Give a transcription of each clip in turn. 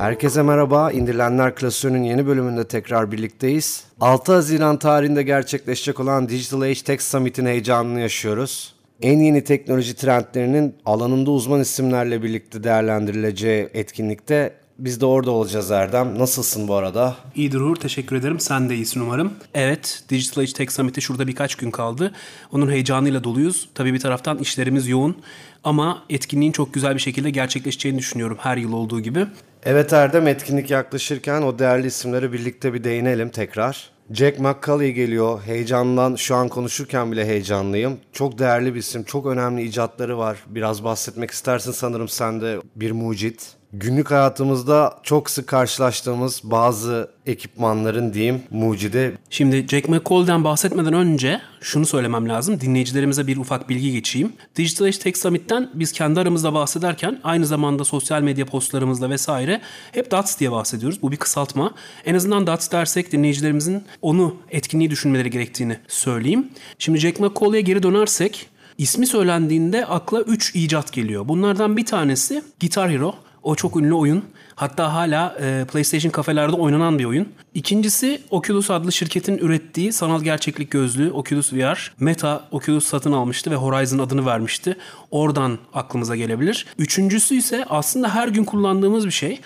Herkese merhaba. İndirilenler klasörünün yeni bölümünde tekrar birlikteyiz. 6 Haziran tarihinde gerçekleşecek olan Digital Age Tech Summit'in heyecanını yaşıyoruz. En yeni teknoloji trendlerinin alanında uzman isimlerle birlikte değerlendirileceği etkinlikte biz de orada olacağız Erdem. Nasılsın bu arada? İyidir Uğur. Teşekkür ederim. Sen de iyisin umarım. Evet. Digital Age Tech Summit'e şurada birkaç gün kaldı. Onun heyecanıyla doluyuz. Tabii bir taraftan işlerimiz yoğun. Ama etkinliğin çok güzel bir şekilde gerçekleşeceğini düşünüyorum her yıl olduğu gibi. Evet Erdem etkinlik yaklaşırken o değerli isimlere birlikte bir değinelim tekrar. Jack McCulley geliyor. Heyecandan şu an konuşurken bile heyecanlıyım. Çok değerli bir isim. Çok önemli icatları var. Biraz bahsetmek istersin sanırım sen de bir mucit günlük hayatımızda çok sık karşılaştığımız bazı ekipmanların diyeyim mucide. Şimdi Jack McCall'den bahsetmeden önce şunu söylemem lazım. Dinleyicilerimize bir ufak bilgi geçeyim. Digital Age Tech Summit'ten biz kendi aramızda bahsederken aynı zamanda sosyal medya postlarımızda vesaire hep DATS diye bahsediyoruz. Bu bir kısaltma. En azından DATS dersek dinleyicilerimizin onu etkinliği düşünmeleri gerektiğini söyleyeyim. Şimdi Jack McCall'e geri dönersek ismi söylendiğinde akla 3 icat geliyor. Bunlardan bir tanesi Guitar Hero. O çok ünlü oyun. Hatta hala e, PlayStation kafelerde oynanan bir oyun. İkincisi Oculus adlı şirketin ürettiği sanal gerçeklik gözlüğü Oculus VR. Meta Oculus satın almıştı ve Horizon adını vermişti. Oradan aklımıza gelebilir. Üçüncüsü ise aslında her gün kullandığımız bir şey.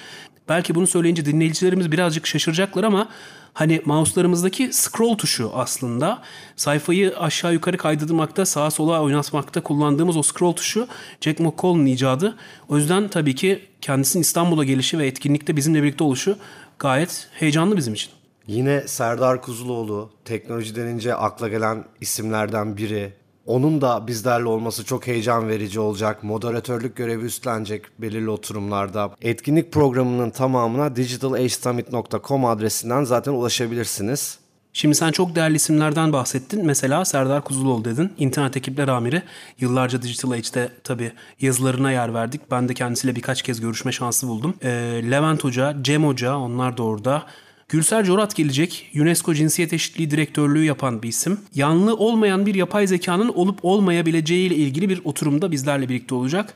Belki bunu söyleyince dinleyicilerimiz birazcık şaşıracaklar ama Hani mouse'larımızdaki scroll tuşu aslında sayfayı aşağı yukarı kaydırmakta, sağa sola oynatmakta kullandığımız o scroll tuşu Jack McCall'ın icadı. O yüzden tabii ki kendisinin İstanbul'a gelişi ve etkinlikte bizimle birlikte oluşu gayet heyecanlı bizim için. Yine Serdar Kuzuloğlu teknoloji denince akla gelen isimlerden biri. Onun da bizlerle olması çok heyecan verici olacak. Moderatörlük görevi üstlenecek belirli oturumlarda. Etkinlik programının tamamına digitalagesummit.com adresinden zaten ulaşabilirsiniz. Şimdi sen çok değerli isimlerden bahsettin. Mesela Serdar Kuzuloğlu dedin. İnternet ekipler amiri. Yıllarca Digital Age'de tabii yazılarına yer verdik. Ben de kendisiyle birkaç kez görüşme şansı buldum. Ee, Levent Hoca, Cem Hoca onlar da orada. Gülser Corat gelecek. UNESCO Cinsiyet Eşitliği Direktörlüğü yapan bir isim. Yanlı olmayan bir yapay zekanın olup olmayabileceği ile ilgili bir oturumda bizlerle birlikte olacak.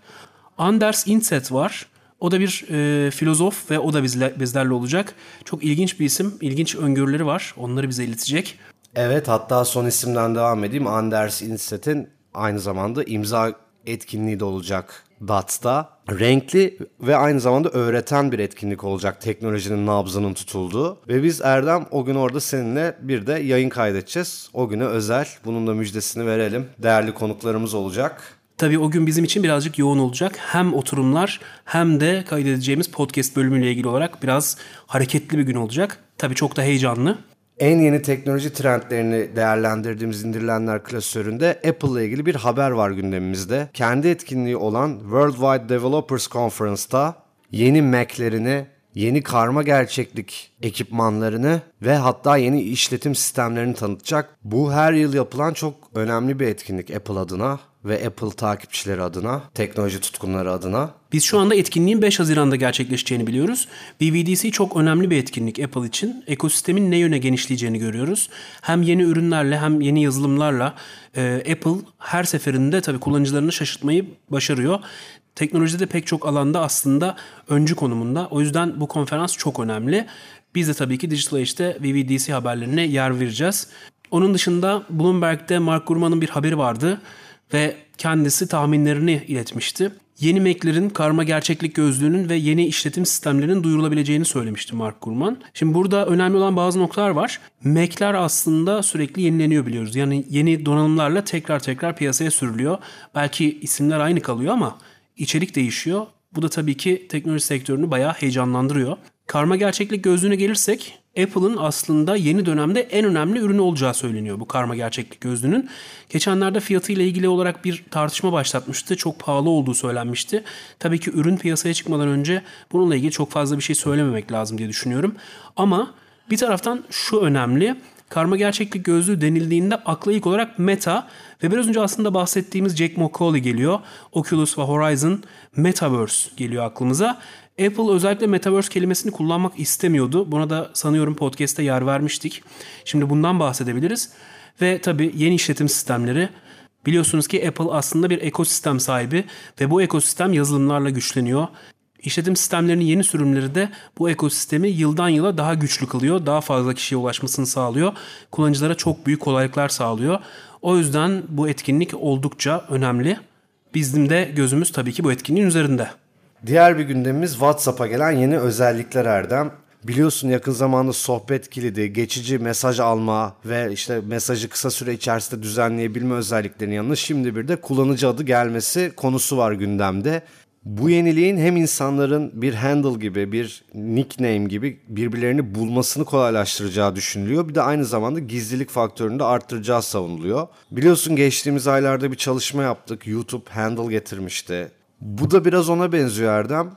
Anders Inset var. O da bir e, filozof ve o da bizle, bizlerle olacak. Çok ilginç bir isim, ilginç öngörüleri var. Onları bize iletecek. Evet hatta son isimden devam edeyim. Anders Inset'in aynı zamanda imza etkinliği de olacak DATS'ta. Renkli ve aynı zamanda öğreten bir etkinlik olacak teknolojinin nabzının tutulduğu. Ve biz Erdem o gün orada seninle bir de yayın kaydedeceğiz. O güne özel. Bunun da müjdesini verelim. Değerli konuklarımız olacak. Tabii o gün bizim için birazcık yoğun olacak. Hem oturumlar hem de kaydedeceğimiz podcast bölümüyle ilgili olarak biraz hareketli bir gün olacak. Tabii çok da heyecanlı en yeni teknoloji trendlerini değerlendirdiğimiz indirilenler klasöründe Apple ile ilgili bir haber var gündemimizde. Kendi etkinliği olan Worldwide Developers Conference'ta yeni Mac'lerini, yeni karma gerçeklik ekipmanlarını ve hatta yeni işletim sistemlerini tanıtacak. Bu her yıl yapılan çok önemli bir etkinlik Apple adına ve Apple takipçileri adına, teknoloji tutkunları adına. Biz şu anda etkinliğin 5 Haziran'da gerçekleşeceğini biliyoruz. BVDC çok önemli bir etkinlik Apple için. Ekosistemin ne yöne genişleyeceğini görüyoruz. Hem yeni ürünlerle hem yeni yazılımlarla e, Apple her seferinde tabii kullanıcılarını şaşırtmayı başarıyor. Teknolojide pek çok alanda aslında öncü konumunda. O yüzden bu konferans çok önemli. Biz de tabii ki Digital Age'de VVDC haberlerine yer vereceğiz. Onun dışında Bloomberg'de Mark Gurman'ın bir haberi vardı ve kendisi tahminlerini iletmişti. Yeni Mac'lerin karma gerçeklik gözlüğünün ve yeni işletim sistemlerinin duyurulabileceğini söylemişti Mark Gurman. Şimdi burada önemli olan bazı noktalar var. Mac'ler aslında sürekli yenileniyor biliyoruz. Yani yeni donanımlarla tekrar tekrar piyasaya sürülüyor. Belki isimler aynı kalıyor ama içerik değişiyor. Bu da tabii ki teknoloji sektörünü bayağı heyecanlandırıyor. Karma gerçeklik gözlüğüne gelirsek Apple'ın aslında yeni dönemde en önemli ürünü olacağı söyleniyor bu karma gerçeklik gözlüğünün. Geçenlerde fiyatı ile ilgili olarak bir tartışma başlatmıştı. Çok pahalı olduğu söylenmişti. Tabii ki ürün piyasaya çıkmadan önce bununla ilgili çok fazla bir şey söylememek lazım diye düşünüyorum. Ama bir taraftan şu önemli. Karma gerçeklik gözlüğü denildiğinde akla ilk olarak Meta ve biraz önce aslında bahsettiğimiz Jack McCauley geliyor. Oculus ve Horizon Metaverse geliyor aklımıza. Apple özellikle Metaverse kelimesini kullanmak istemiyordu. Buna da sanıyorum podcast'te yer vermiştik. Şimdi bundan bahsedebiliriz. Ve tabii yeni işletim sistemleri. Biliyorsunuz ki Apple aslında bir ekosistem sahibi ve bu ekosistem yazılımlarla güçleniyor. İşletim sistemlerinin yeni sürümleri de bu ekosistemi yıldan yıla daha güçlü kılıyor. Daha fazla kişiye ulaşmasını sağlıyor. Kullanıcılara çok büyük kolaylıklar sağlıyor. O yüzden bu etkinlik oldukça önemli. Bizim de gözümüz tabii ki bu etkinliğin üzerinde. Diğer bir gündemimiz WhatsApp'a gelen yeni özellikler Erdem. Biliyorsun yakın zamanda sohbet kilidi, geçici mesaj alma ve işte mesajı kısa süre içerisinde düzenleyebilme özelliklerinin yanında şimdi bir de kullanıcı adı gelmesi konusu var gündemde. Bu yeniliğin hem insanların bir handle gibi, bir nickname gibi birbirlerini bulmasını kolaylaştıracağı düşünülüyor. Bir de aynı zamanda gizlilik faktörünü de arttıracağı savunuluyor. Biliyorsun geçtiğimiz aylarda bir çalışma yaptık. YouTube handle getirmişti. Bu da biraz ona benziyor Erdem.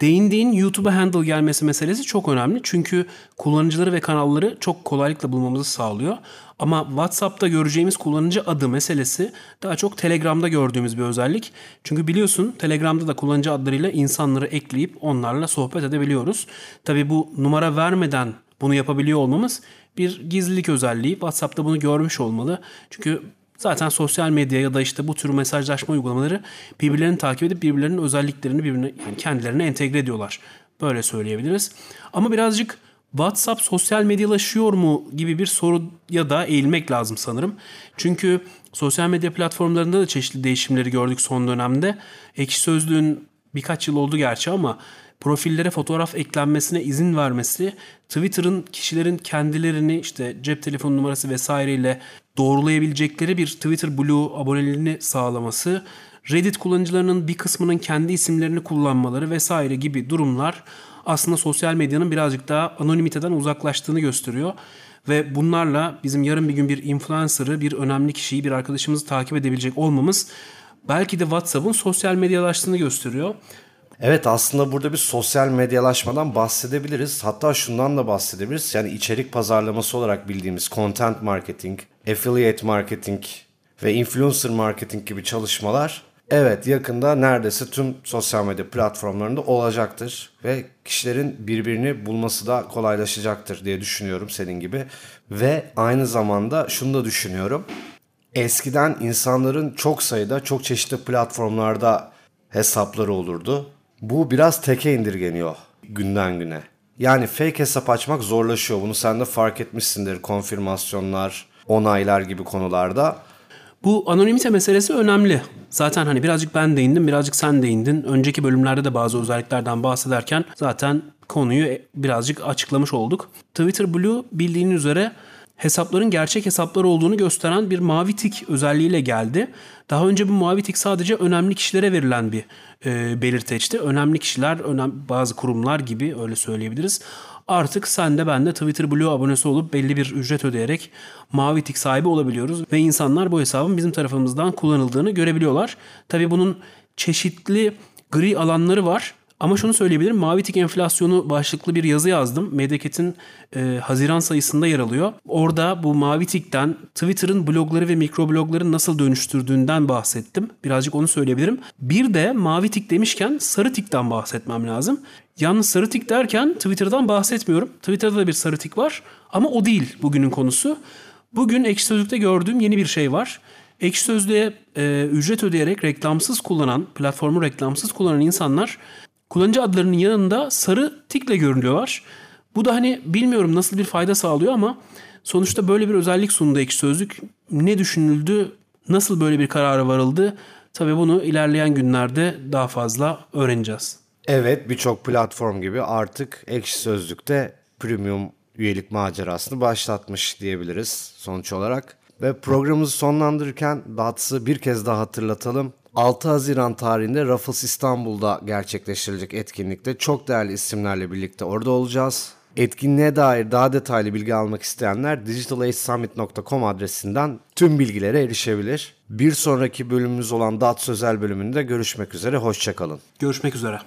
Değindiğin YouTube'a handle gelmesi meselesi çok önemli. Çünkü kullanıcıları ve kanalları çok kolaylıkla bulmamızı sağlıyor. Ama WhatsApp'ta göreceğimiz kullanıcı adı meselesi daha çok Telegram'da gördüğümüz bir özellik. Çünkü biliyorsun Telegram'da da kullanıcı adlarıyla insanları ekleyip onlarla sohbet edebiliyoruz. Tabi bu numara vermeden bunu yapabiliyor olmamız bir gizlilik özelliği. WhatsApp'ta bunu görmüş olmalı. Çünkü Zaten sosyal medya ya da işte bu tür mesajlaşma uygulamaları birbirlerini takip edip birbirlerinin özelliklerini birbirine yani kendilerine entegre ediyorlar. Böyle söyleyebiliriz. Ama birazcık WhatsApp sosyal medyalaşıyor mu gibi bir soruya da eğilmek lazım sanırım. Çünkü sosyal medya platformlarında da çeşitli değişimleri gördük son dönemde. Ekşi Sözlüğün birkaç yıl oldu gerçi ama profillere fotoğraf eklenmesine izin vermesi Twitter'ın kişilerin kendilerini işte cep telefonu numarası vesaireyle doğrulayabilecekleri bir Twitter Blue aboneliğini sağlaması, Reddit kullanıcılarının bir kısmının kendi isimlerini kullanmaları vesaire gibi durumlar aslında sosyal medyanın birazcık daha anonimiteden uzaklaştığını gösteriyor. Ve bunlarla bizim yarın bir gün bir influencer'ı, bir önemli kişiyi, bir arkadaşımızı takip edebilecek olmamız belki de WhatsApp'ın sosyal medyalaştığını gösteriyor. Evet aslında burada bir sosyal medyalaşmadan bahsedebiliriz. Hatta şundan da bahsedebiliriz. Yani içerik pazarlaması olarak bildiğimiz content marketing, affiliate marketing ve influencer marketing gibi çalışmalar evet yakında neredeyse tüm sosyal medya platformlarında olacaktır ve kişilerin birbirini bulması da kolaylaşacaktır diye düşünüyorum senin gibi. Ve aynı zamanda şunu da düşünüyorum. Eskiden insanların çok sayıda çok çeşitli platformlarda hesapları olurdu bu biraz teke indirgeniyor günden güne. Yani fake hesap açmak zorlaşıyor. Bunu sen de fark etmişsindir. Konfirmasyonlar, onaylar gibi konularda. Bu anonimite meselesi önemli. Zaten hani birazcık ben değindim, birazcık sen değindin. Önceki bölümlerde de bazı özelliklerden bahsederken zaten konuyu birazcık açıklamış olduk. Twitter Blue bildiğin üzere hesapların gerçek hesaplar olduğunu gösteren bir mavi tik özelliğiyle geldi. Daha önce bu mavi tik sadece önemli kişilere verilen bir e, belirteçti. Önemli kişiler, önem, bazı kurumlar gibi öyle söyleyebiliriz. Artık sen de ben de Twitter Blue abonesi olup belli bir ücret ödeyerek mavi tik sahibi olabiliyoruz. Ve insanlar bu hesabın bizim tarafımızdan kullanıldığını görebiliyorlar. Tabi bunun çeşitli gri alanları var. Ama şunu söyleyebilirim. Mavi tik enflasyonu başlıklı bir yazı yazdım. Medeket'in e, Haziran sayısında yer alıyor. Orada bu mavi tikten Twitter'ın blogları ve mikroblogları nasıl dönüştürdüğünden bahsettim. Birazcık onu söyleyebilirim. Bir de mavi tik demişken sarı tikten bahsetmem lazım. Yalnız sarı tik derken Twitter'dan bahsetmiyorum. Twitter'da da bir sarı tik var ama o değil bugünün konusu. Bugün Ekşi Sözlük'te gördüğüm yeni bir şey var. Ekşi Sözlüğe e, ücret ödeyerek reklamsız kullanan, platformu reklamsız kullanan insanlar kullanıcı adlarının yanında sarı tikle görünüyorlar. Bu da hani bilmiyorum nasıl bir fayda sağlıyor ama sonuçta böyle bir özellik sundu Ekşi Sözlük. Ne düşünüldü, nasıl böyle bir karara varıldı? Tabii bunu ilerleyen günlerde daha fazla öğreneceğiz. Evet birçok platform gibi artık Ekşi Sözlük'te premium üyelik macerasını başlatmış diyebiliriz sonuç olarak. Ve programımızı sonlandırırken Dats'ı bir kez daha hatırlatalım. 6 Haziran tarihinde Raffles İstanbul'da gerçekleştirilecek etkinlikte çok değerli isimlerle birlikte orada olacağız. Etkinliğe dair daha detaylı bilgi almak isteyenler digitalagesummit.com adresinden tüm bilgilere erişebilir. Bir sonraki bölümümüz olan DATS özel bölümünde görüşmek üzere, hoşçakalın. Görüşmek üzere.